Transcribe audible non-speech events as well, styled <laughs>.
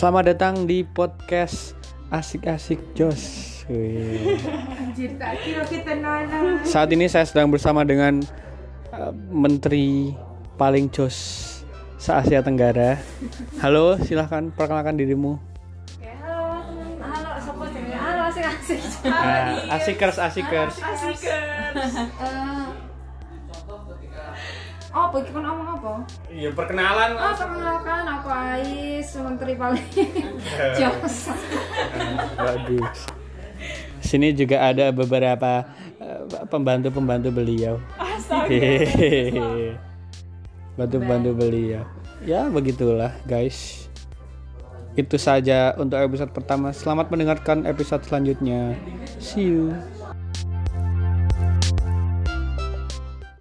Selamat datang di podcast Asik-asik Jos. Saat ini saya sedang bersama dengan uh, Menteri paling jos se Asia Tenggara. Halo, silahkan perkenalkan dirimu. Nah, asikers, asikers. Eh, Oh, apa kan ngomong apa? Iya perkenalan. Oh, perkenalkan aku menteri paling <laughs> jos. Bagus. Sini juga ada beberapa uh, pembantu-pembantu beliau. <laughs> Bantu-bantu beliau. Ya begitulah guys. Itu saja untuk episode pertama. Selamat mendengarkan episode selanjutnya. See you.